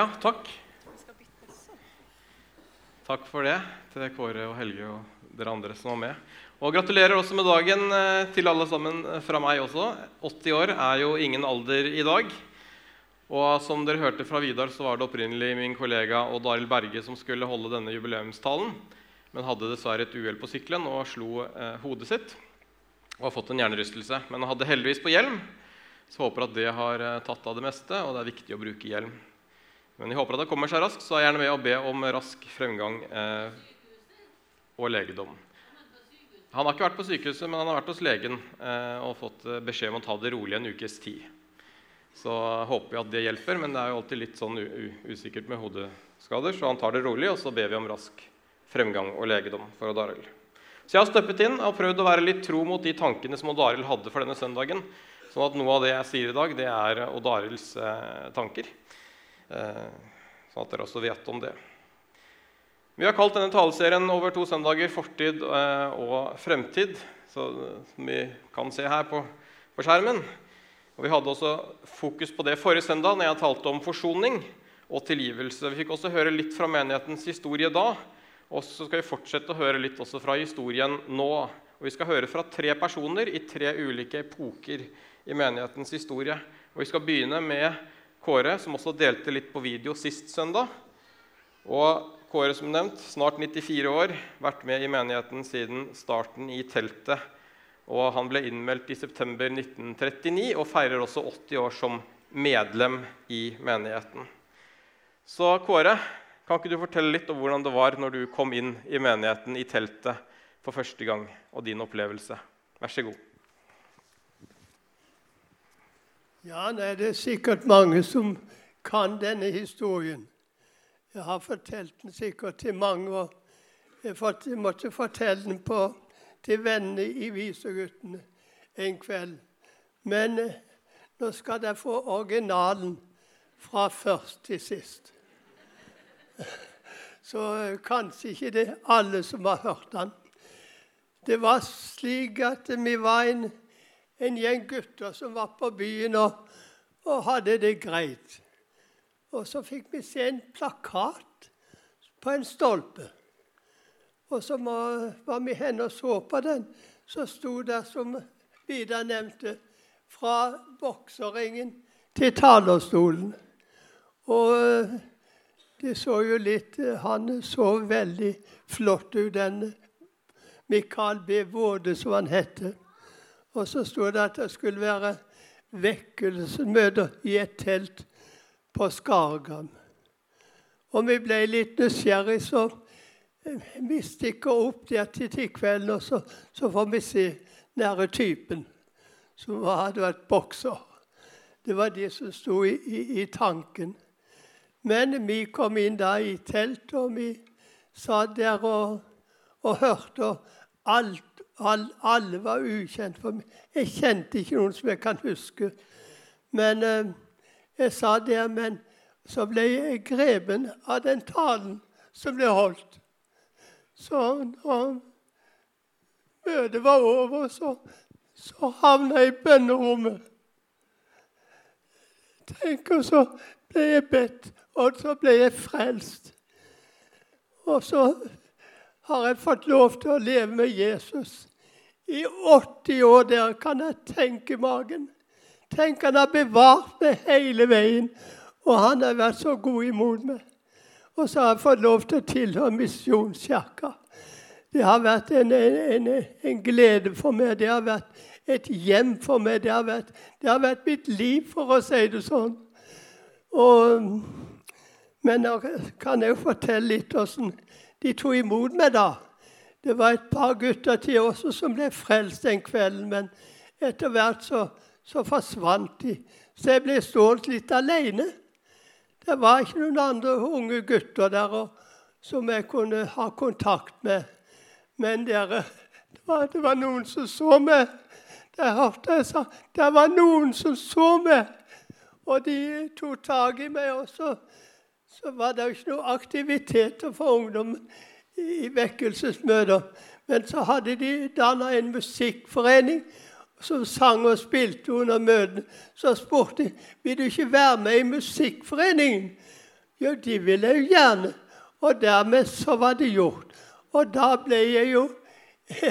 Ja, takk. Takk for det til Kåre og Helge og dere andre som var med. Og gratulerer også med dagen eh, til alle sammen eh, fra meg også. 80 år er jo ingen alder i dag. Og som dere hørte fra Vidar, så var det opprinnelig min kollega Odd Arild Berge som skulle holde denne jubileumstalen, men hadde dessverre et uhell på sykkelen og slo eh, hodet sitt og har fått en hjernerystelse. Men han hadde heldigvis på hjelm, så håper at det har eh, tatt av det meste, og det er viktig å bruke hjelm. Men jeg håper at det kommer seg raskt, så er jeg gjerne med å be om rask fremgang eh, og legedom. Han har ikke vært på sykehuset, men han har vært hos legen eh, og fått eh, beskjed om å ta det rolig en ukes tid. Så håper vi at det hjelper, men det er jo alltid litt sånn usikkert med hodeskader. Så han tar det rolig, og så ber vi om rask fremgang og legedom for Odd Arild. Så jeg har støppet inn og prøvd å være litt tro mot de tankene som Odd Arild hadde for denne søndagen. Sånn at noe av det jeg sier i dag, det er Odd Arilds eh, tanker. Sånn at dere også vet om det. Vi har kalt denne taleserien over to søndager 'Fortid eh, og fremtid', som vi kan se her på, på, skjermen. Og Vi hadde også fokus på det forrige søndag når jeg talte om forsoning og tilgivelse. Vi fikk også høre litt fra menighetens historie da. Og så skal vi fortsette å høre litt også fra historien nå. Og Vi skal høre fra tre personer i tre ulike epoker i menighetens historie. Og Vi skal begynne med Kåre, som også delte litt på video sist søndag. Og Kåre, som nevnt, snart 94 år, vært med i menigheten siden starten i teltet. Og han ble innmeldt i september 1939 og feirer også 80 år som medlem i menigheten. Så Kåre, kan ikke du fortelle litt om hvordan det var når du kom inn i menigheten i teltet for første gang, og din opplevelse? Vær så god. Ja, nei, Det er sikkert mange som kan denne historien. Jeg har fortalt den sikkert til mange. og Jeg måtte fortelle den på, til vennene i Viseguttene en kveld. Men eh, nå skal dere få originalen fra først til sist. Så eh, kanskje ikke det alle som har hørt den. Det var slik at vi var en en gjeng gutter som var på byen og, og hadde det greit. Og så fikk vi se en plakat på en stolpe. Og så var vi hen og så på den. Så sto det, som Vidar nevnte, fra bokseringen til talerstolen. Og eh, det så jo litt Han så veldig flott ut, den Mikael B. Våde, som han heter. Og så sto det at det skulle være vekkelsesmøter i et telt på Skargam. Og vi ble litt nysgjerrige, så vi stikker opp der til kvelden, og så, så, får vi se nære typen som hadde vært bokser. Det var det som sto i, i, i tanken. Men vi kom inn da i teltet, og vi satt der og, og hørte. og alt alle var ukjent for meg. Jeg kjente ikke noen som jeg kan huske. Men eh, jeg sa det, men så ble jeg grepen av den talen som ble holdt. Så når møtet var over, så, så havna jeg i bønnerommet. Tenk, og så ble jeg bedt, og så ble jeg frelst. Og så har jeg fått lov til å leve med Jesus i 80 år der, kan jeg tenke magen. Tenk, han har bevart meg hele veien, og han har vært så god imot meg. Og så har jeg fått lov til å tilhøre Misjonskirka. Det har vært en, en, en, glede for meg. Det har vært et hjem for meg. Det har vært, det har vært mitt liv, for å si det sånn. Og, men nå kan jeg jo fortelle litt åssen de tok imot meg da. Det var et par gutter til også som ble frelst den kvelden, men etter hvert så, så forsvant de. Så jeg ble stående litt alene. Det var ikke noen andre unge gutter der og, som jeg kunne ha kontakt med. Men dere, det var, det var noen som så meg. Der hørte jeg sa det var noen som så meg. Og de tok tak i meg. Og så, så var det jo ikke noe aktiviteter for ungdommen i vekkelsesmøter. Men så hadde de danna en musikkforening som sang og spilte under møtene. Så spurte de vil du ikke være med i musikkforeningen. Jo, de ville jo gjerne. Og dermed så var det gjort. Og da ble jeg jo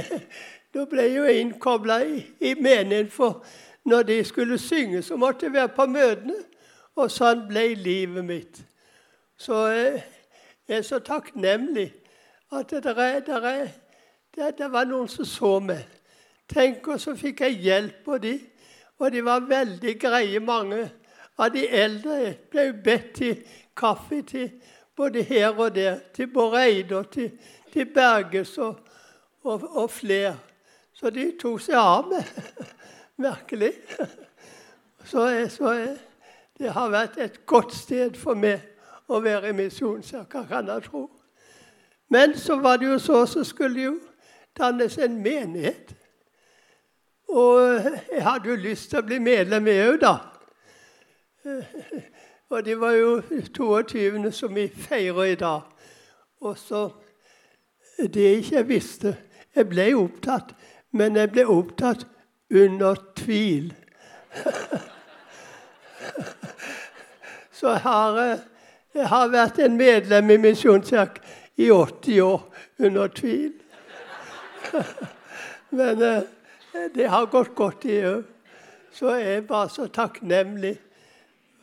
Da ble jeg jo innkobla i, i menigheten, for når de skulle synge, så måtte jeg være på møtene. Og sånn ble livet mitt. Så eh, jeg er så takknemlig at det, der, der, er, det, det var noen som så meg. Tenk, og så fikk jeg hjelp av de, og de var veldig greie, mange av de eldre. Ble bedt til kaffe til både her og der, til Bård og til, til Berges og, og, og flere. Så de tok seg av meg. Merkelig. Så, så det har vært et godt sted for meg å være i Misjonskirka, kan jeg tro. Men så var det jo så, så skulle jo dannes en menighet. Og jeg hadde jo lyst til å bli medlem òg, da. Og det var jo 22. som vi feirer i dag. Og så Det ikke jeg visste Jeg ble opptatt, men jeg ble opptatt under tvil. Så jeg har, jeg har vært en medlem i Misjonskirken i 80 år under tvil. Men eh, det har gått godt, i òg. Så jeg er bare så takknemlig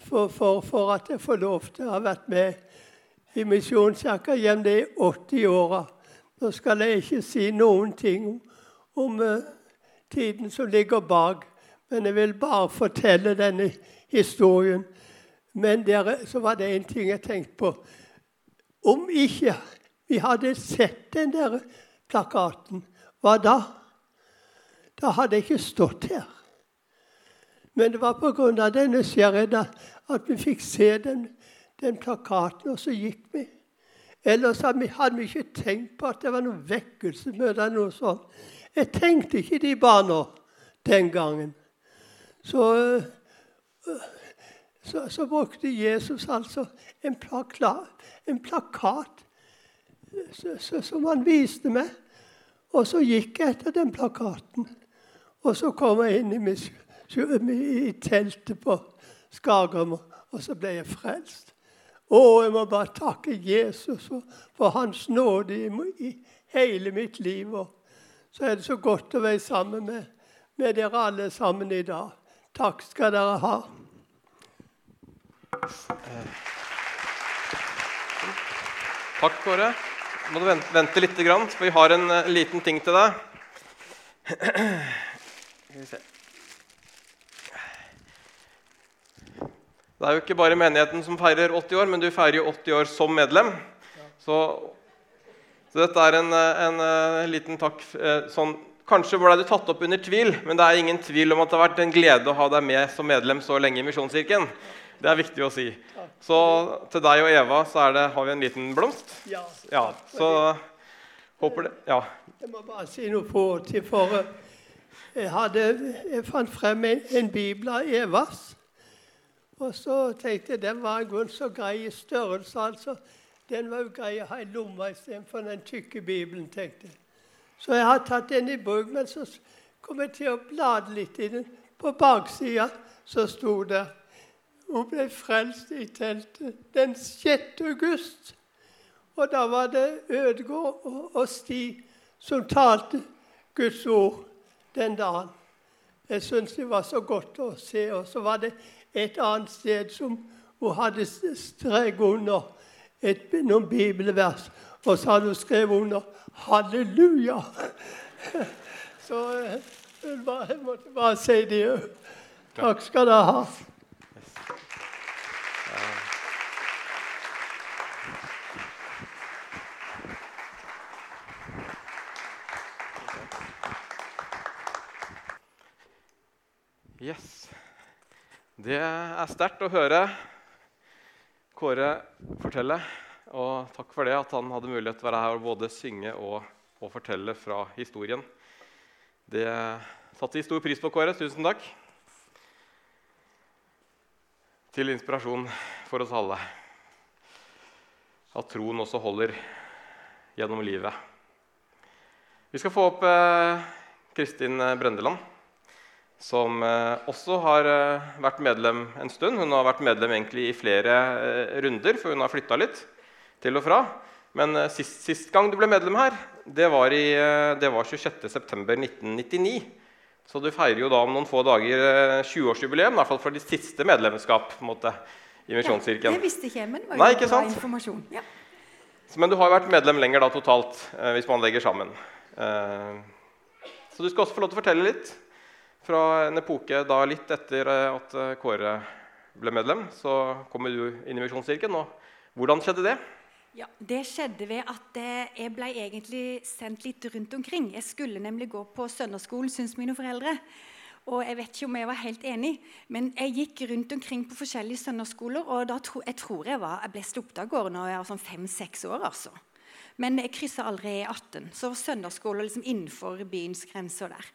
for, for, for, at jeg får lov til å ha vært med i Misjonskirka gjennom de 80 åra. Nå skal jeg ikke si noen ting om, om uh, tiden som ligger bak, men jeg vil bare fortelle denne historien. Men der, så var det en ting jeg tenkte på. Om ikke vi hadde sett den der plakaten, hva da? Da hadde jeg ikke stått her. Men det var pga. denne nysgjerrigheten at vi fikk se den, den, plakaten, og så gikk vi. Ellers hadde vi ikke tenkt på at det var noe vekkelsesmøte eller noe sånt. Jeg tenkte ikke de barna den gangen. Så, så, så brukte Jesus altså en plakat, en plakat som han viste meg. Og så gikk jeg etter den plakaten. Og så kom jeg inn i misjon i teltet på Skagermo, og så ble jeg frelst. Å, jeg må bare takke Jesus for Hans nåde i, hele mitt liv. Og så er det så godt å være sammen med, med dere alle sammen i dag. Takk skal dere ha. Takk, Kåre. Må du vente, vente litt, for vi har en uh, liten ting til deg. Det er jo ikke bare menigheten som feirer 80 år, men du feirer jo 80 år som medlem. Så, så dette er en, en, en liten takk eh, sånn, Kanskje ble du tatt opp under tvil, men det er ingen tvil om at det har vært en glede å ha deg med som medlem så lenge i Misjonskirken. Det er viktig å si. Så til deg og Eva så det, har vi en liten blomst. Ja. ja så håper det Ja. Jeg må bare si noe på til for jeg, hadde, jeg fant frem en, en bibel av Evas. Og så tenkte jeg den var en så grei i størrelse. altså. Den var jo grei å ha i lomma istedenfor den tykke Bibelen. tenkte jeg. Så jeg har tatt den i bruk, men så kom jeg til å blade litt i den. På baksida så sto det hun ble frelst i teltet den 6. august. Og da var det Ødegård og, Sti som talte Guds ord den dagen. Jeg syns det var så godt å se. Og så var det et annet sted som hun hadde strek under et, noen bibelvers. Og så hadde hun skrevet under 'Halleluja'. Så eh, jeg måtte bare si det òg. Takk skal dere ha. Yes. Det er sterkt å høre Kåre fortelle. Og takk for det at han hadde mulighet til å være her og både synge og, og fortelle fra historien. Det satte vi stor pris på, Kåre. Tusen takk. Til inspirasjon for oss alle. At troen også holder gjennom livet. Vi skal få opp eh, Kristin Brendeland. Som eh, også har eh, vært medlem en stund. Hun har vært medlem egentlig i flere eh, runder, for hun har flytta litt til og fra. Men sist, sist, gang du ble medlem her, det var, i, det var 26.9.1999. Så du feirer jo da om noen få dager 20-årsjubileum, i hvert fall for ditt siste medlemskap på en måte, i Misjonskirken. Ja, det visste ikke jeg, men det var jo Nei, ikke bra sant? informasjon. Ja. Men du har jo vært medlem lenger da totalt, hvis man legger sammen. Eh, så du skal også få lov til å fortelle litt fra en epoke da litt etter eh, at eh, Kåre ble medlem. Så kommer du inn i Misjonskirken. Og hvordan skjedde det? Ja, Det skjedde ved at eh, jeg ble egentlig sendt litt rundt omkring. Jeg skulle nemlig gå på søndagsskolen, syns mine foreldre. Og jeg vet ikke om jeg var helt enig, men jeg gikk rundt omkring på forskjellige søndagsskoler, og da tro, jeg tror jeg, var, jeg ble sluppet av gårde når jeg var sånn fem-seks år. altså. Men jeg kryssa aldri E18, så søndagsskoler liksom innenfor byens grenser der.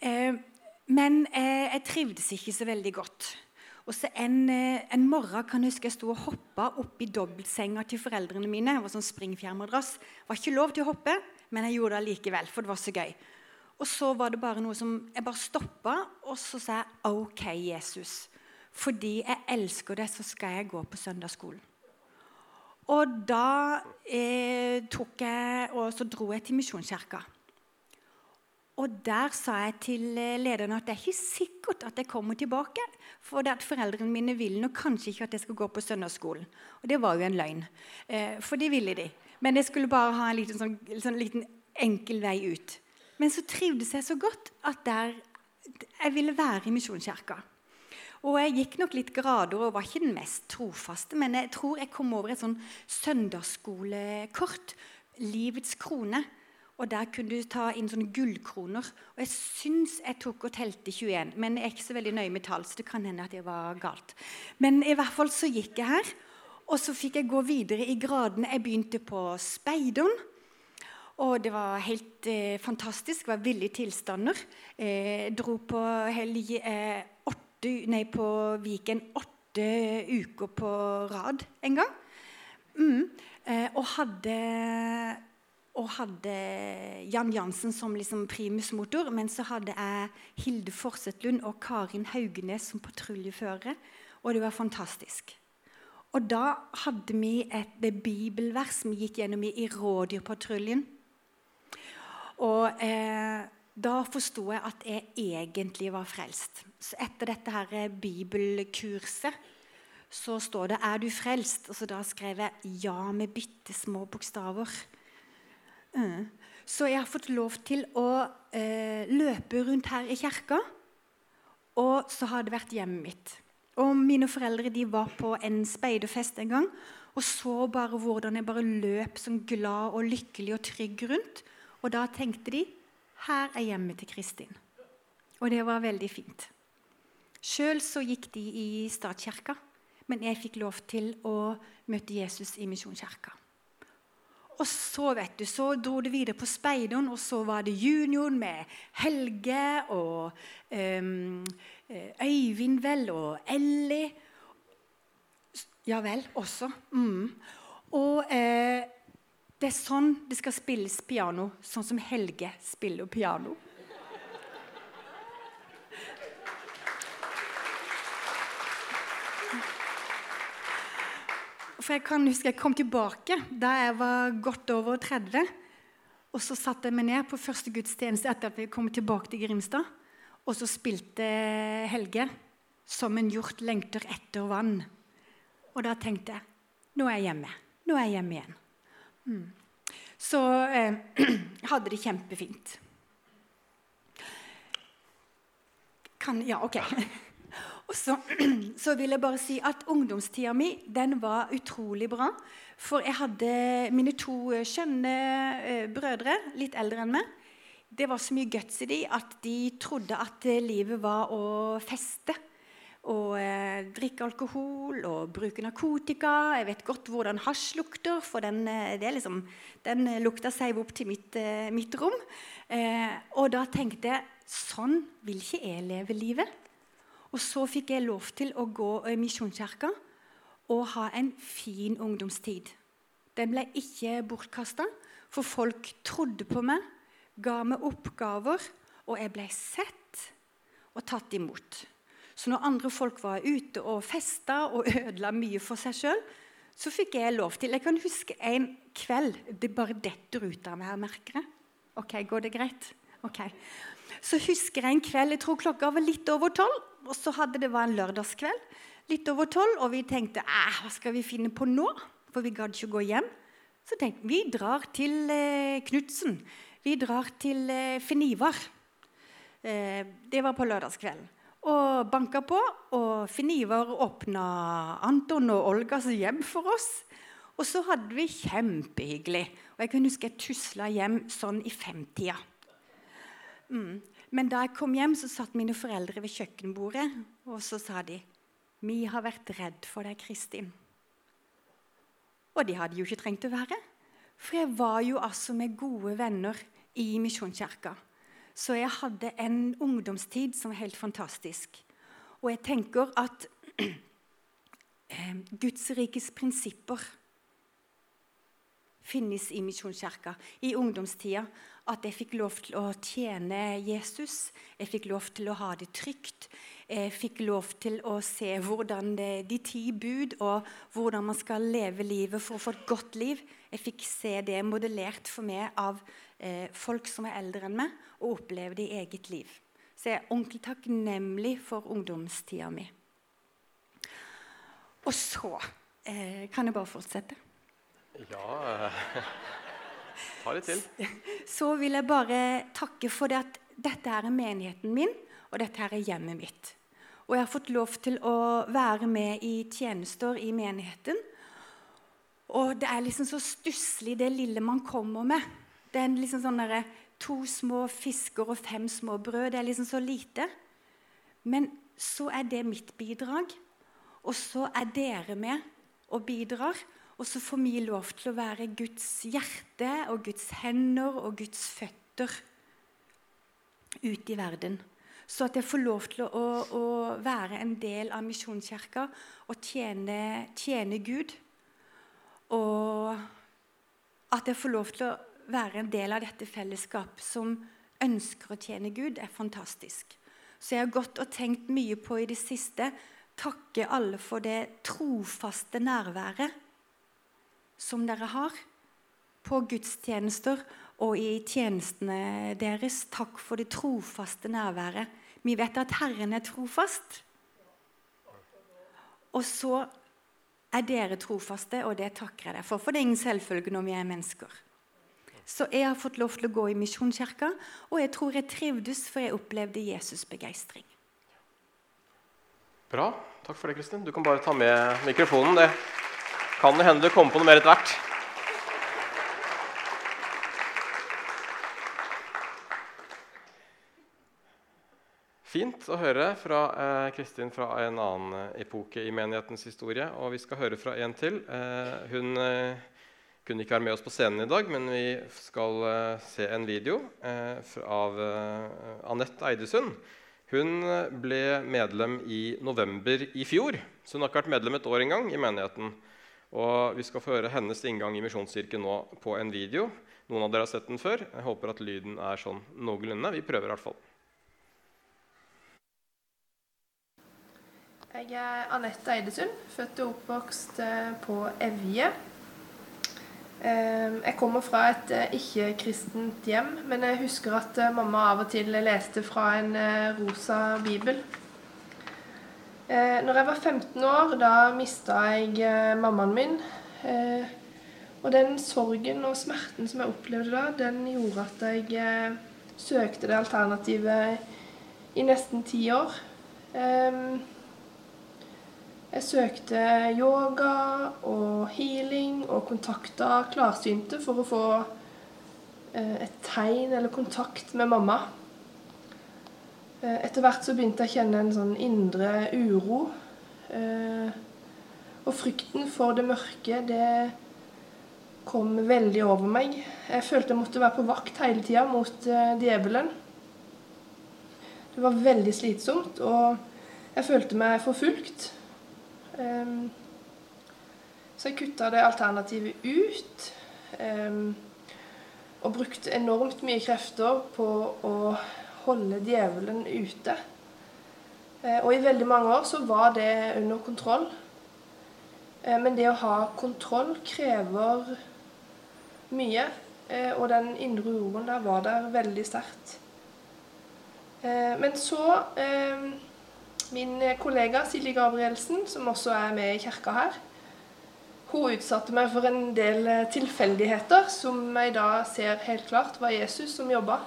Eh, men eh, jeg trivdes ikke så veldig godt. Og så en, eh, en morgen kan jeg huske jeg sto og hoppa oppi dobbeltsenga til foreldrene mine. Det var sånn springfjærmadrass. Det var ikke lov til å hoppe, men jeg gjorde det likevel, for det var så gøy. Og så var det bare noe som Jeg bare stoppa, og så sa jeg OK, Jesus. Fordi jeg elsker deg, så skal jeg gå på søndagsskolen. Og da eh, tok jeg, og så dro jeg til Misjonskirka. Og der sa jeg til eh, lederen at det er ikke sikkert at jeg kommer tilbake. For det at foreldrene mine vil nok kanskje ikke at jeg skal gå på søndagsskolen. Og det var jo en løgn. Eh, for det ville de. Men jeg skulle bare ha en liten, sånn, sånn liten enkel vei ut. Men så trivdes jeg så godt at der, jeg ville være i Misjonskirka. Og jeg gikk nok litt grader og var ikke den mest trofaste, men jeg tror jeg kom over et sånn søndagsskolekort. Livets krone. Og der kunne du ta inn sånne gullkroner. Og jeg syns jeg tok og telte 21, men jeg er ikke så veldig nøye med tall, så det kan hende at det var galt. Men i hvert fall så gikk jeg her, og så fikk jeg gå videre i gradene. Jeg begynte på speideren. Og det var helt eh, fantastisk. Det var ville tilstander. Eh, dro på, helg, eh, åtte, nei, på Viken åtte uker på rad en gang. Mm. Eh, og hadde og hadde Jan Jansen som liksom primusmotor. Men så hadde jeg Hilde Forsetlund og Karin Haugenes som patruljeførere. Og det var fantastisk. Og da hadde vi et bibelvers vi gikk gjennom i, i rådyrpatruljen. Og eh, da forsto jeg at jeg egentlig var frelst. Så etter dette her bibelkurset så står det 'Er du frelst?' Og så da skrev jeg 'ja' med bitte små bokstaver. Så jeg har fått lov til å eh, løpe rundt her i kirka. Og så har det vært hjemmet mitt. Og mine foreldre de var på en speiderfest en gang og så bare hvordan jeg bare løp sånn glad og lykkelig og trygg rundt. Og da tenkte de her er hjemmet til Kristin. Og det var veldig fint. Sjøl så gikk de i statskirka, men jeg fikk lov til å møte Jesus i Misjonskirka. Og så vet du, så dro det videre på speideren, og så var det junioren med Helge og um, Øyvind vel og Ellie. Ja vel, også. Mm. Og eh, det er sånn det skal spilles piano, sånn som Helge spiller piano. For jeg kan huske jeg kom tilbake da jeg var godt over 30. Og så satte jeg meg ned på første gudstjeneste etter at vi kom tilbake til Grimstad. Og så spilte Helge 'Som en hjort lengter etter vann'. Og da tenkte jeg nå er jeg hjemme. Nå er jeg hjemme igjen. Mm. Så eh, hadde det kjempefint. Kan Ja, OK. Og så, så, vil jeg bare si at ungdomstida mi den var utrolig bra. For jeg hadde mine to skjønne eh, brødre, litt eldre enn meg. Det var så mye guts i de at de trodde at livet var å feste. Og eh, drikke alkohol og bruke narkotika. Jeg vet godt hvordan hasj lukter, for den, liksom, den lukta seg opp til mitt, eh, mitt rom. Eh, og da tenkte jeg sånn vil ikke jeg leve livet. Og så fikk jeg lov til å gå i Misjonskirka og ha en fin ungdomstid. Den ble ikke bortkasta, for folk trodde på meg, ga meg oppgaver, og jeg ble sett. og tatt imot. Så når andre folk var ute og festa og ødela mye for seg sjøl, så fikk jeg lov til Jeg kan huske en kveld Det bare detter ut av meg merker jeg. Ok, Går det greit? Ok. Så husker jeg en kveld, jeg tror klokka var litt over tolv, og så hadde det var en lørdagskveld. Litt over tolv, og vi tenkte hva skal vi finne på nå? For vi gadd ikke gå hjem. Så tenkte vi vi drar til eh, Knutsen. Vi drar til eh, Finn Eh, det var på lørdagskvelden og banka på. Og Finn Ivar åpna Anton og Olgas hjem for oss. Og så hadde vi kjempehyggelig. Og jeg kan huske jeg tusla hjem sånn i femtida. Mm. Men da jeg kom hjem, så satt mine foreldre ved kjøkkenbordet, og så sa de Vi har vært redd for deg, Kristin. Og de hadde jo ikke trengt å være. For jeg var jo altså med gode venner i Misjonskirka. Så jeg hadde en ungdomstid som var helt fantastisk. Og jeg tenker at eh, Guds rikes prinsipper finnes i Misjonskirka i ungdomstida. At jeg fikk lov til å tjene Jesus, jeg fikk lov til å ha det trygt. Jeg fikk lov til å se hvordan det, de ti bud og hvordan man skal leve livet for å få et godt liv. Jeg fikk se det modellert for meg av eh, folk som er eldre enn meg, og oppleve det i eget liv. Så jeg er ordentlig takknemlig for ungdomstida mi. Og så eh, kan jeg bare fortsette. Ja eh, Ta litt til. Så vil jeg bare takke for det at dette her er menigheten min, og dette her er hjemmet mitt. Og jeg har fått lov til å være med i tjenester i menigheten. Og det er liksom så stusslig, det lille man kommer med. Det er liksom sånn der, to små fisker og fem små brød. Det er liksom så lite. Men så er det mitt bidrag, og så er dere med og bidrar. Og så får vi lov til å være Guds hjerte og Guds hender og Guds føtter ute i verden. Så at jeg får lov til å, å være en del av Misjonskirka og tjene, tjene Gud. Og at jeg får lov til å være en del av dette fellesskap som ønsker å tjene Gud, er fantastisk. Så jeg har gått og tenkt mye på i det siste takke alle for det trofaste nærværet som dere har på gudstjenester og i tjenestene deres. Takk for det trofaste nærværet. Vi vet at Herren er trofast. Og så er dere trofaste, og det takker jeg deg for. For det er ingen selvfølge når vi er mennesker. Så jeg har fått lov til å gå i Misjonskirka, og jeg tror jeg trivdes, for jeg opplevde Jesus' begeistring. Bra. Takk for det, Kristin. Du kan bare ta med mikrofonen. Det kan det hende du kommer på noe mer etter hvert. Fint å høre fra eh, Kristin fra en annen epoke i menighetens historie. Og vi skal høre fra en til. Eh, hun eh, kunne ikke være med oss på scenen i dag, men vi skal uh, se en video uh, av Anette Eidesund. Hun ble medlem i november i fjor, så hun har ikke vært medlem et år engang i menigheten. Og Vi skal få høre hennes inngang i Misjonskirken nå på en video. Noen av dere har sett den før. Jeg håper at lyden er sånn noenlunde. Vi prøver i hvert fall. Jeg er Anette Eidesund, født og oppvokst på Evje Ehm, jeg kommer fra et eh, ikke-kristent hjem, men jeg husker at eh, mamma av og til leste fra en eh, rosa bibel. Når jeg var 15 år, da mista jeg mammaen min. Og den sorgen og smerten som jeg opplevde da, den gjorde at jeg søkte det alternativet i nesten ti år. Jeg søkte yoga og healing og kontakta klarsynte for å få eh, et tegn eller kontakt med mamma. Eh, etter hvert så begynte jeg å kjenne en sånn indre uro. Eh, og frykten for det mørke, det kom veldig over meg. Jeg følte jeg måtte være på vakt hele tida mot djevelen. Det var veldig slitsomt, og jeg følte meg forfulgt. Så jeg kutta det alternativet ut. Og brukte enormt mye krefter på å holde djevelen ute. Eh, og i veldig mange år så var det under kontroll. Eh, men det å ha kontroll krever mye. Eh, og den indre uroen der var der veldig sterkt. Men så Min kollega Silje Gabrielsen, som også er med i kirka her, hun utsatte meg for en del tilfeldigheter som jeg da ser helt klart var Jesus som jobba.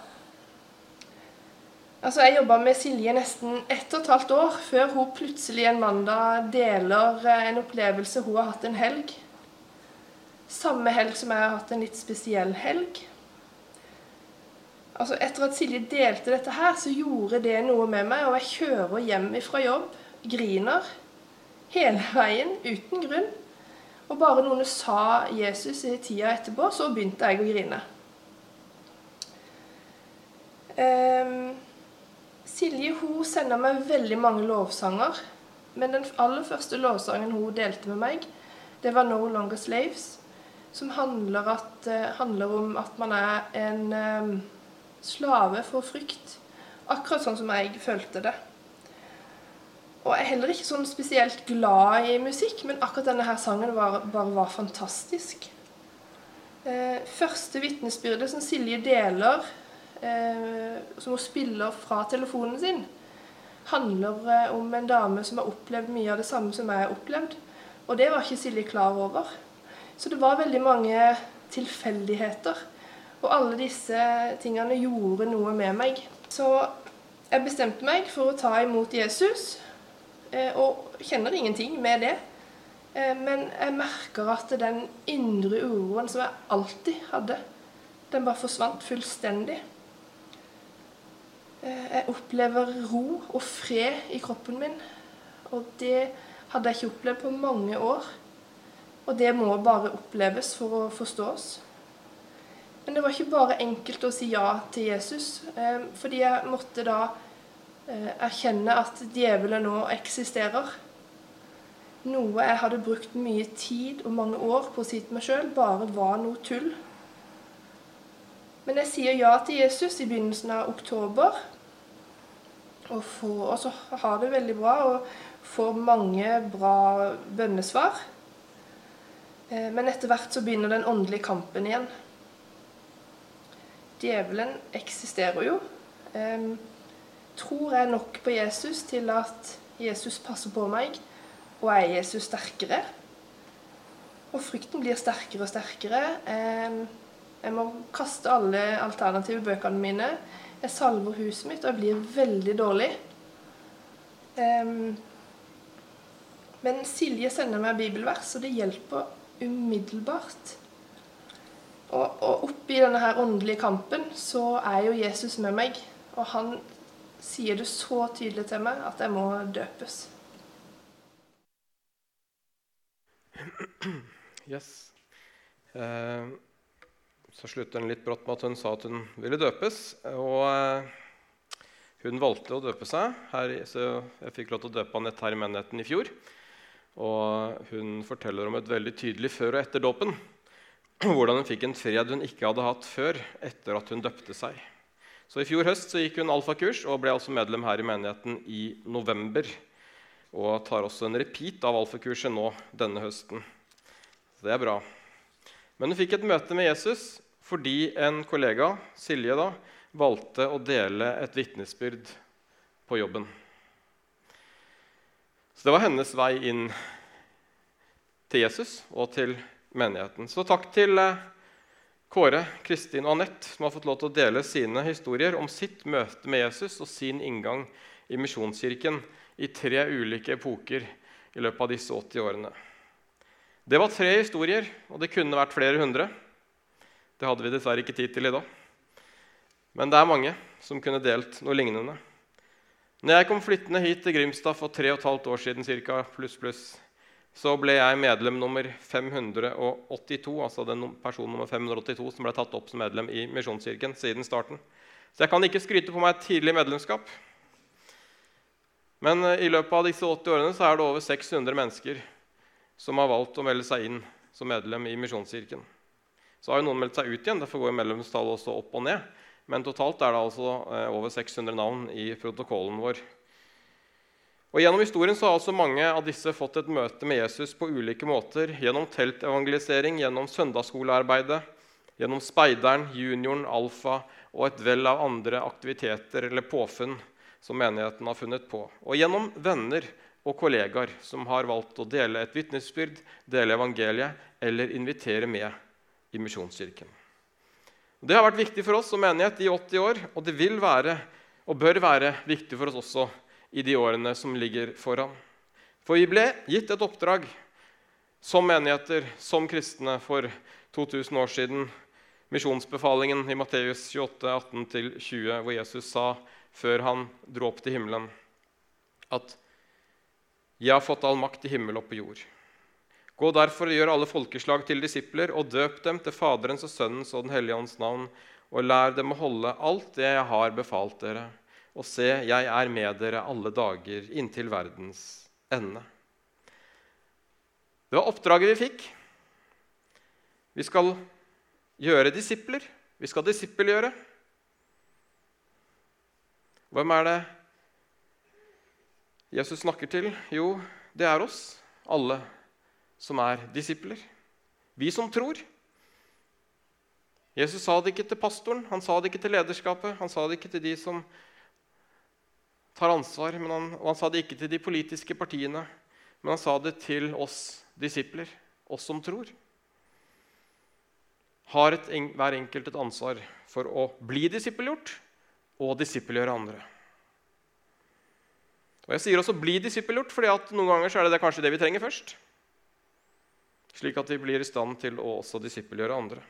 Altså, Jeg jobba med Silje nesten ett og et halvt år før hun plutselig en mandag deler eh, en opplevelse hun har hatt en helg. Samme helg som jeg har hatt en litt spesiell helg. Altså, Etter at Silje delte dette her, så gjorde det noe med meg. Og jeg kjører hjem fra jobb, griner hele veien uten grunn. Og bare noen sa Jesus i tida etterpå, så begynte jeg å grine. Um, Silje hun sender meg veldig mange lovsanger. Men den aller første lovsangen hun delte med meg, det var 'No Longer Slaves'. Som handler, at, uh, handler om at man er en um, slave for frykt. Akkurat sånn som jeg følte det. Og jeg er heller ikke sånn spesielt glad i musikk, men akkurat denne her sangen var, bare var fantastisk. Eh, første vitnesbyrdet som Silje deler eh, som hun spiller fra telefonen sin, handler eh, om en dame som har opplevd mye av det samme som jeg har opplevd. Og det var ikke Silje klar over. Så det var veldig mange tilfeldigheter. Og alle disse tingene gjorde noe med meg. Så jeg bestemte meg for å ta imot Jesus, eh, og kjenner ingenting med det. Eh, men jeg merker at den indre uroen som jeg alltid hadde, den bare forsvant fullstendig. Eh, jeg opplever ro og fred i kroppen min. Og det hadde jeg ikke opplevd på mange år. Og det må bare oppleves for å forstås. Men det var ikke bare enkelt å si ja til Jesus, eh, fordi jeg måtte da eh, erkjenne at djevelen nå eksisterer. Noe jeg hadde brukt mye tid og mange år på å si til meg sjøl, bare var noe tull. Men jeg sier ja til Jesus i begynnelsen av oktober. Og, får, og så har det veldig bra og får mange bra bønnesvar. Eh, men etter hvert så begynner den åndelige kampen igjen. Djevelen eksisterer jo. Tror jeg nok på Jesus til at Jesus passer på meg, og er Jesus sterkere? Og frykten blir sterkere og sterkere. Jeg må kaste alle alternative bøkene mine. Jeg salver huset mitt, og jeg blir veldig dårlig. Um, men Silje sender meg bibelvers, og det hjelper umiddelbart. Og, og oppi denne her åndelige kampen så er jo Jesus med meg. Og han sier det så tydelig til meg at jeg må døpes. Yes. Uh, så sluttet hun litt brått med at hun sa at hun ville døpes. Og eh, hun valgte å døpe seg. Her, så jeg fikk lov til å døpe Anette her i menigheten i fjor. Og hun forteller om et veldig tydelig før og etter dåpen. Hvordan hun fikk en fred hun ikke hadde hatt før etter at hun døpte seg. Så I fjor høst så gikk hun alfakurs og ble altså medlem her i menigheten i november. Og tar også en repeat av alfakurset nå denne høsten. Så det er bra. Men hun fikk et møte med Jesus fordi en kollega, Silje, da, valgte å dele et vitnesbyrd på jobben. Så det var hennes vei inn til Jesus og til menigheten. Så takk til eh, Kåre, Kristin og Anette, som har fått lov til å dele sine historier om sitt møte med Jesus og sin inngang i Misjonskirken i tre ulike epoker i løpet av disse 80 årene. Det var tre historier, og det kunne vært flere hundre. Det hadde vi dessverre ikke tid til i dag. Men det er mange som kunne delt noe lignende. Når jeg kom flyttende hit til Grimstad for tre og et halvt år siden, cirka, pluss, pluss, så ble jeg medlem nummer 582, altså den person nummer 582 som ble tatt opp som medlem i Misjonskirken siden starten. Så jeg kan ikke skryte på meg et tidlig medlemskap. Men eh, i løpet av disse 80 årene så er det over 600 mennesker som har valgt å melde seg inn som medlem i Misjonskirken. Så har jo noen meldt seg ut igjen. Derfor går medlemstallet også opp og ned. Men totalt er det altså eh, over 600 navn i protokollen vår. Og Gjennom historien så har altså mange av disse fått et møte med Jesus på ulike måter. Gjennom teltevangelisering, gjennom søndagsskolearbeidet, gjennom speideren, junioren, alfa og et vell av andre aktiviteter eller påfunn som menigheten har funnet på. Og gjennom venner og kollegaer som har valgt å dele et vitnesbyrd, dele evangeliet eller invitere med i Misjonskirken. Det har vært viktig for oss som menighet i 80 år, og det vil være og bør være viktig for oss også i de årene som ligger foran. For vi ble gitt et oppdrag som menigheter, som kristne, for 2000 år siden. Misjonsbefalingen i Matteus 28, 18-20, hvor Jesus sa før han dro opp til himmelen, at 'Jeg har fått all makt i himmel og på jord'. Gå derfor og gjør alle folkeslag til disipler, og døp dem til Faderens og Sønnens og Den hellige ånds navn, og lær dem å holde alt det jeg har befalt dere og se, jeg er med dere alle dager inntil verdens ende. Det var oppdraget vi fikk. Vi skal gjøre disipler. Vi skal disippelgjøre. Hvem er det Jesus snakker til? Jo, det er oss, alle som er disipler. Vi som tror. Jesus sa det ikke til pastoren, han sa det ikke til lederskapet, han sa det ikke til de som tar ansvar. Han, og han sa det ikke til de politiske partiene, men han sa det til oss disipler, oss som tror. Har et, hver enkelt et ansvar for å bli disippelgjort og disippelgjøre andre. Og Jeg sier også 'bli disippelgjort', at noen ganger er det, det kanskje det vi trenger først. Slik at vi blir i stand til å også disippelgjøre andre.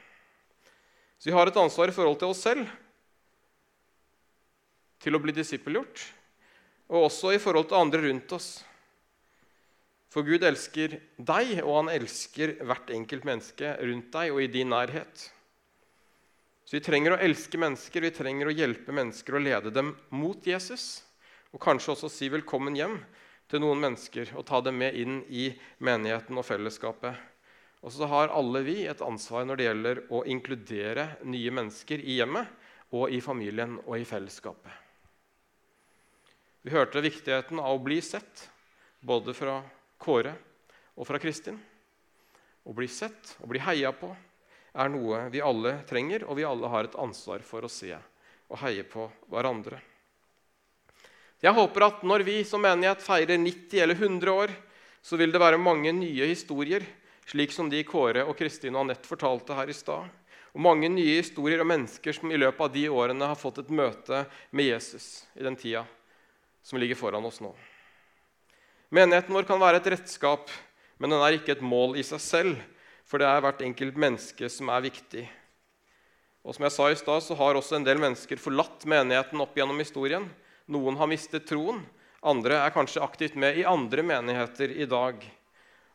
Så vi har et ansvar i forhold til oss selv til å bli disippelgjort og også i forhold til andre rundt oss. For Gud elsker deg, og han elsker hvert enkelt menneske rundt deg og i din nærhet. Så vi trenger å elske mennesker, vi trenger å hjelpe mennesker og lede dem mot Jesus. Og kanskje også si velkommen hjem til noen mennesker og ta dem med inn i menigheten og fellesskapet. Og så har alle vi et ansvar når det gjelder å inkludere nye mennesker i hjemmet og i familien og i fellesskapet. Vi hørte viktigheten av å bli sett, både fra Kåre og fra Kristin. Å bli sett og bli heia på er noe vi alle trenger, og vi alle har et ansvar for å se og heie på hverandre. Jeg håper at når vi som menighet feirer 90 eller 100 år, så vil det være mange nye historier, slik som de Kåre og Kristin og Anette fortalte her i stad. Og mange nye historier om mennesker som i løpet av de årene har fått et møte med Jesus i den tida som ligger foran oss nå. Menigheten vår kan være et redskap, men den er ikke et mål i seg selv, for det er hvert enkelt menneske som er viktig. Og som jeg sa i stad, så har også en del mennesker forlatt menigheten opp gjennom historien. Noen har mistet troen. Andre er kanskje aktivt med i andre menigheter i dag.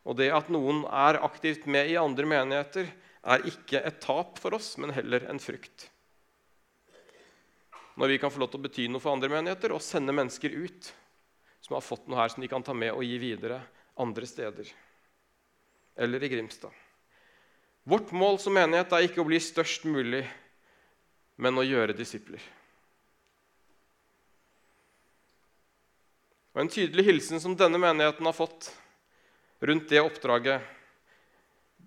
Og det at noen er aktivt med i andre menigheter, er ikke et tap for oss, men heller en frykt. når vi kan få lov til å bety noe for andre menigheter og sende mennesker ut som har fått noe her som de kan ta med og gi videre andre steder. Eller i Grimstad. Vårt mål som menighet er ikke å bli størst mulig, men å gjøre disipler. Og En tydelig hilsen som denne menigheten har fått rundt det oppdraget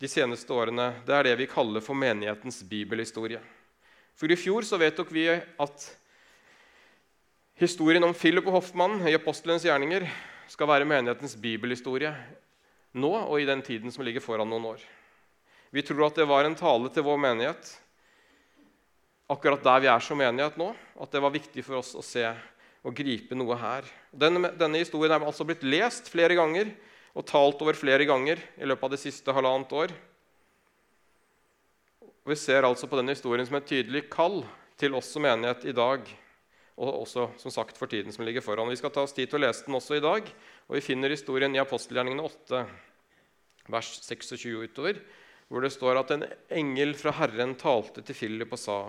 de seneste årene, det er det vi kaller for menighetens bibelhistorie. For I fjor så vedtok vi at Historien om Philip og Hoffmann i apostelens gjerninger skal være menighetens bibelhistorie nå og i den tiden som ligger foran noen år. Vi tror at det var en tale til vår menighet akkurat der vi er som menighet nå. At det var viktig for oss å se og gripe noe her. Denne, denne historien er altså blitt lest flere ganger og talt over flere ganger i løpet av det siste halvannet år. Vi ser altså på denne historien som et tydelig kall til oss som menighet i dag og også som sagt for tiden som ligger foran. Vi skal ta oss tid til å lese den også i dag. og Vi finner historien i apostelgjerningene 8, vers 26 utover, hvor det står at en engel fra Herren talte til Philip og sa:"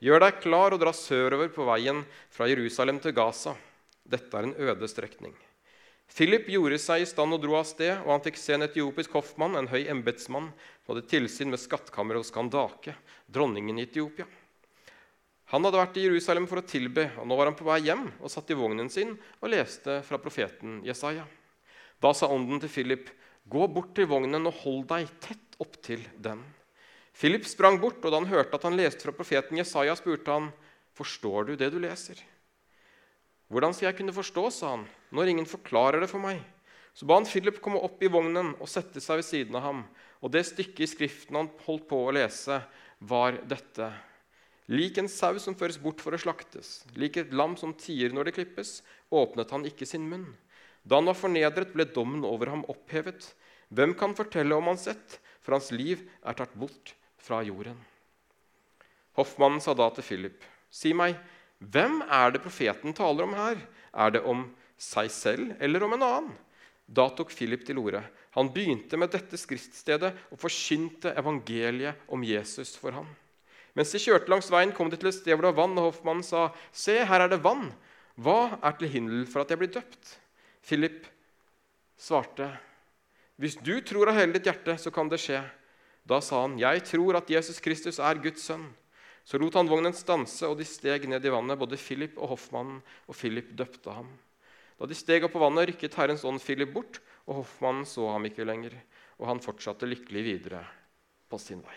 Gjør deg klar og dra sørover på veien fra Jerusalem til Gaza. Dette er en øde strekning. Philip gjorde seg i stand og dro av sted, og han fikk se en etiopisk hoffmann, en høy embetsmann, som hadde tilsyn med skattkammeret hos Kandake, dronningen i Etiopia. Han hadde vært i Jerusalem for å tilbe, og nå var han på vei hjem og satt i vognen sin og leste fra profeten Jesaja. Da sa ånden til Philip, 'Gå bort til vognen og hold deg tett opptil den.' Philip sprang bort, og da han hørte at han leste fra profeten Jesaja, spurte han, 'Forstår du det du leser?' 'Hvordan skal jeg kunne forstå', sa han, 'når ingen forklarer det for meg?' Så ba han Philip komme opp i vognen og sette seg ved siden av ham. Og det stykket i Skriften han holdt på å lese, var dette. Lik en sau som føres bort for å slaktes, lik et lam som tier når det klippes, åpnet han ikke sin munn. Da han var fornedret, ble dommen over ham opphevet. Hvem kan fortelle om hans sett, for hans liv er tatt bort fra jorden? Hoffmannen sa da til Philip, si meg, hvem er det profeten taler om her? Er det om seg selv eller om en annen? Da tok Philip til orde. Han begynte med dette skriftstedet og forkynte evangeliet om Jesus for ham. Mens de kjørte langs veien, kom de til et sted hvor det var vann, og hoffmannen sa, 'Se, her er det vann. Hva er til hinder for at jeg blir døpt?' Philip svarte, 'Hvis du tror av hele ditt hjerte, så kan det skje.' Da sa han, 'Jeg tror at Jesus Kristus er Guds sønn.' Så lot han vognen stanse, og de steg ned i vannet, både Philip og hoffmannen, og Philip døpte ham. Da de steg opp på vannet, rykket Herrens ånd Philip bort, og hoffmannen så ham ikke lenger, og han fortsatte lykkelig videre på sin vei.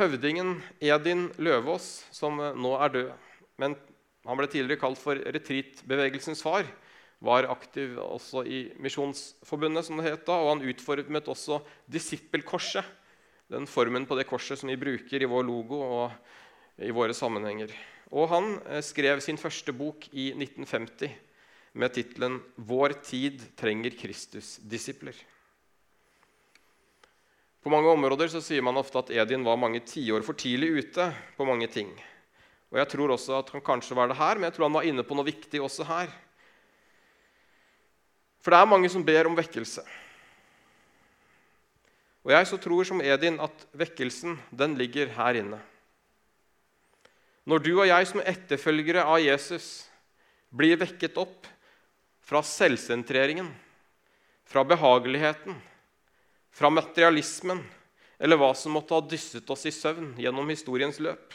Høvdingen Edin Løvaas, som nå er død, men han ble tidligere kalt for retreatbevegelsens far, var aktiv også i Misjonsforbundet, som det het da, og han utformet også disippelkorset, den formen på det korset som vi bruker i vår logo og i våre sammenhenger. Og han eh, skrev sin første bok i 1950 med tittelen 'Vår tid trenger Kristus-disipler'. På mange områder så sier man ofte at Edin var mange tiår for tidlig ute på mange ting. Og jeg tror også at han kanskje var det her, men jeg tror han var inne på noe viktig også her. For det er mange som ber om vekkelse. Og jeg så tror som Edin at vekkelsen, den ligger her inne. Når du og jeg som etterfølgere av Jesus blir vekket opp fra selvsentreringen, fra behageligheten, fra materialismen eller hva som måtte ha dysset oss i søvn gjennom historiens løp.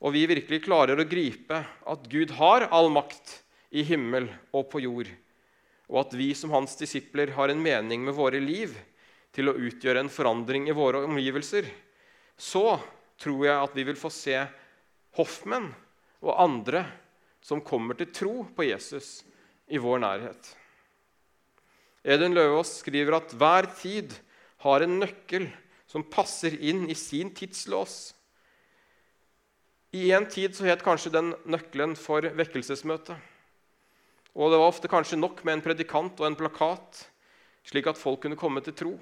Og vi virkelig klarer å gripe at Gud har all makt i himmel og på jord, og at vi som hans disipler har en mening med våre liv til å utgjøre en forandring i våre omgivelser, så tror jeg at vi vil få se hoffmenn og andre som kommer til tro på Jesus i vår nærhet. Edun Løvaas skriver at hver tid har en nøkkel som passer inn i sin tidslås. I en tid så het kanskje den nøkkelen for vekkelsesmøte. Og det var ofte kanskje nok med en predikant og en plakat, slik at folk kunne komme til tro.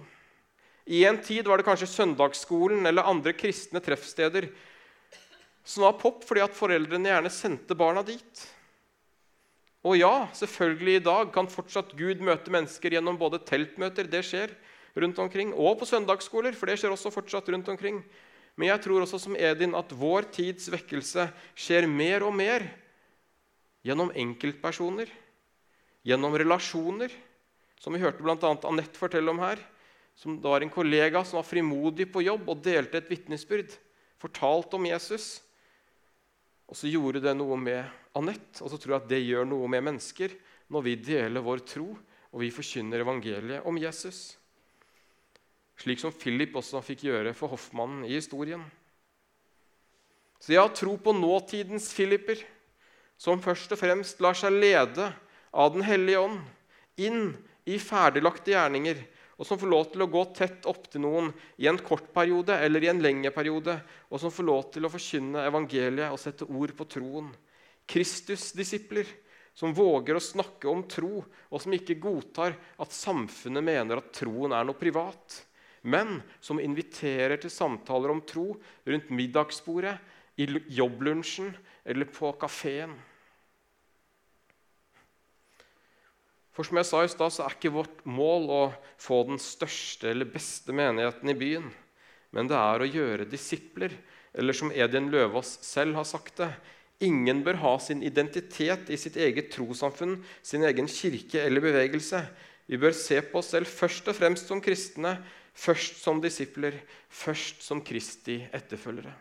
I en tid var det kanskje søndagsskolen eller andre kristne treffsteder som var pop fordi at foreldrene gjerne sendte barna dit. Og ja, selvfølgelig i dag kan fortsatt Gud møte mennesker gjennom både teltmøter, det skjer rundt omkring, og på søndagsskoler, for det skjer også fortsatt rundt omkring. Men jeg tror også som Edin at vår tids vekkelse skjer mer og mer gjennom enkeltpersoner, gjennom relasjoner, som vi hørte bl.a. Anette fortelle om her. Som da var en kollega som var frimodig på jobb og delte et vitnesbyrd. Fortalte om Jesus. Og så gjorde det noe med Anette, og så tror jeg at det gjør noe med mennesker når vi deler vår tro og vi forkynner evangeliet om Jesus. Slik som Philip også fikk gjøre for hoffmannen i historien. Så jeg har tro på nåtidens Philipper, som først og fremst lar seg lede av Den hellige ånd inn i ferdiglagte gjerninger og som får lov til å gå tett opp til noen i en kort periode eller i en lengre periode, og som får lov til å forkynne evangeliet og sette ord på troen. Kristusdisipler som våger å snakke om tro, og som ikke godtar at samfunnet mener at troen er noe privat, men som inviterer til samtaler om tro rundt middagsbordet, i jobblunsjen eller på kafeen. For som jeg sa i stad, så er ikke vårt mål å få den største eller beste menigheten i byen. Men det er å gjøre disipler, eller som Edin Løvaas selv har sagt det Ingen bør ha sin identitet i sitt eget trossamfunn, sin egen kirke eller bevegelse. Vi bør se på oss selv først og fremst som kristne, først som disipler, først som Kristi etterfølgere.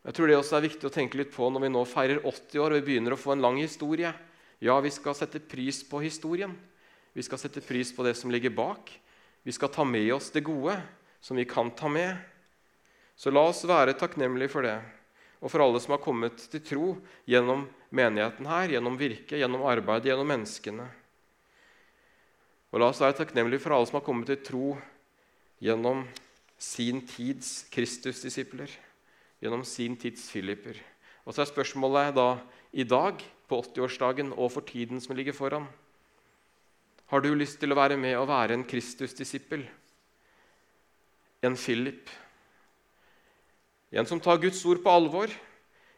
Jeg tror det også er viktig å tenke litt på når vi nå feirer 80 år og vi begynner å få en lang historie. Ja, vi skal sette pris på historien. Vi skal sette pris på det som ligger bak. Vi skal ta med oss det gode som vi kan ta med. Så la oss være takknemlige for det, og for alle som har kommet til tro gjennom menigheten her, gjennom virket, gjennom arbeidet, gjennom menneskene. Og la oss være takknemlige for alle som har kommet til tro gjennom sin tids Kristusdisipler gjennom sin tids Filipper. Og så er spørsmålet da i dag, på 80-årsdagen og for tiden som ligger foran Har du lyst til å være med og være en Kristus-disippel? En Philip? En som tar Guds ord på alvor?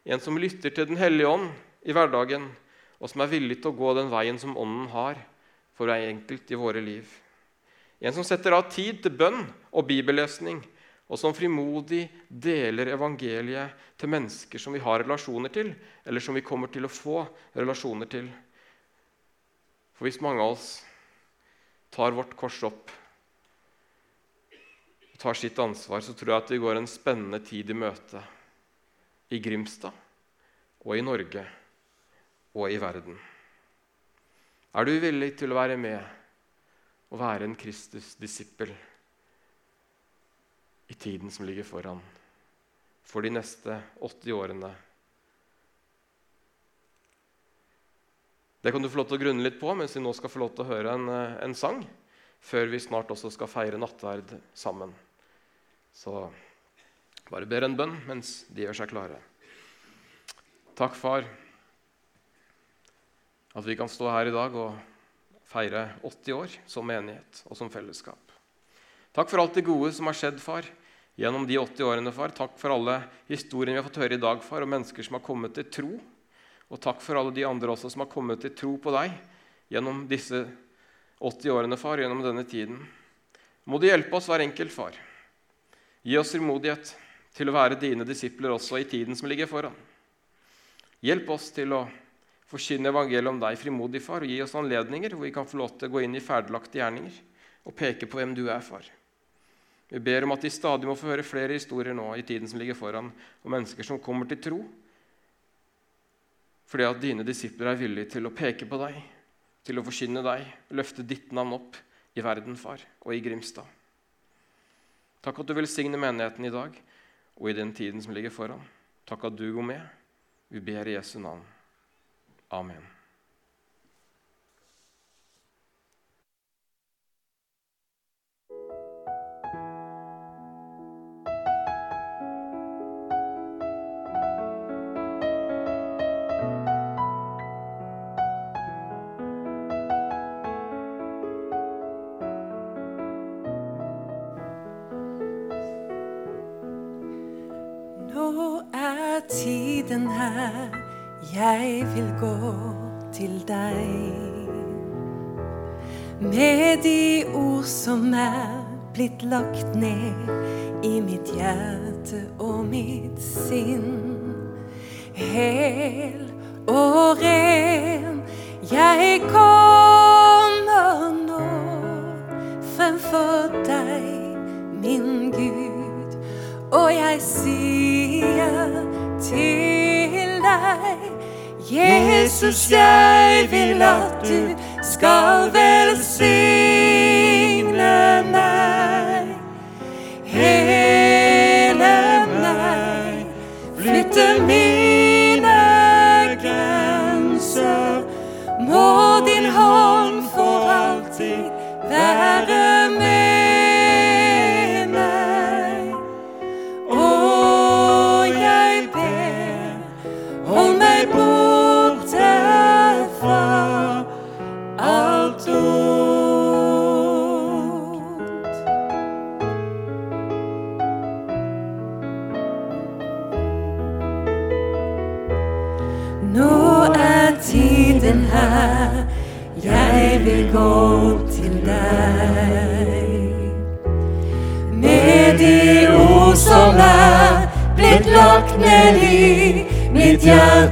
En som lytter til Den hellige ånd i hverdagen, og som er villig til å gå den veien som Ånden har for hver enkelt i våre liv? En som setter av tid til bønn og bibellesning, og som frimodig deler evangeliet til mennesker som vi har relasjoner til, eller som vi kommer til å få relasjoner til. For hvis mange av oss tar vårt kors opp og tar sitt ansvar, så tror jeg at vi går en spennende tid i møte i Grimstad og i Norge og i verden. Er du villig til å være med og være en Kristus-disippel? I tiden som ligger foran, for de neste 80 årene. Det kan du få lov til å grunne litt på mens vi nå skal få lov til å høre en, eh, en sang. Før vi snart også skal feire nattverd sammen. Så bare ber en bønn mens de gjør seg klare. Takk, far, at vi kan stå her i dag og feire 80 år som menighet og som fellesskap. Takk for alt det gode som har skjedd, far gjennom de 80 årene, far. Takk for alle historiene vi har fått høre i dag, far, om mennesker som har kommet til tro. Og takk for alle de andre også som har kommet til tro på deg gjennom disse 80 årene, far, gjennom denne tiden. Må du hjelpe oss hver enkelt, far. Gi oss frimodighet til å være dine disipler også i tiden som ligger foran. Hjelp oss til å forkynne evangeliet om deg frimodig, far, og gi oss anledninger hvor vi kan få lov til å gå inn i ferdiglagte gjerninger og peke på hvem du er, far. Vi ber om at de stadig må få høre flere historier nå i tiden som ligger foran, om mennesker som kommer til tro fordi at dine disipler er villige til å peke på deg, til å forkynne deg, løfte ditt navn opp i verden, far, og i Grimstad. Takk at du velsigner menigheten i dag og i den tiden som ligger foran. Takk at du går med. Vi ber i Jesu navn. Amen. Vil gå til deg. Med de ord som er blitt lagt ned i mitt hjerte og mitt sinn. Hel og ren, jeg kommer Jesus, jeg vil at du skal i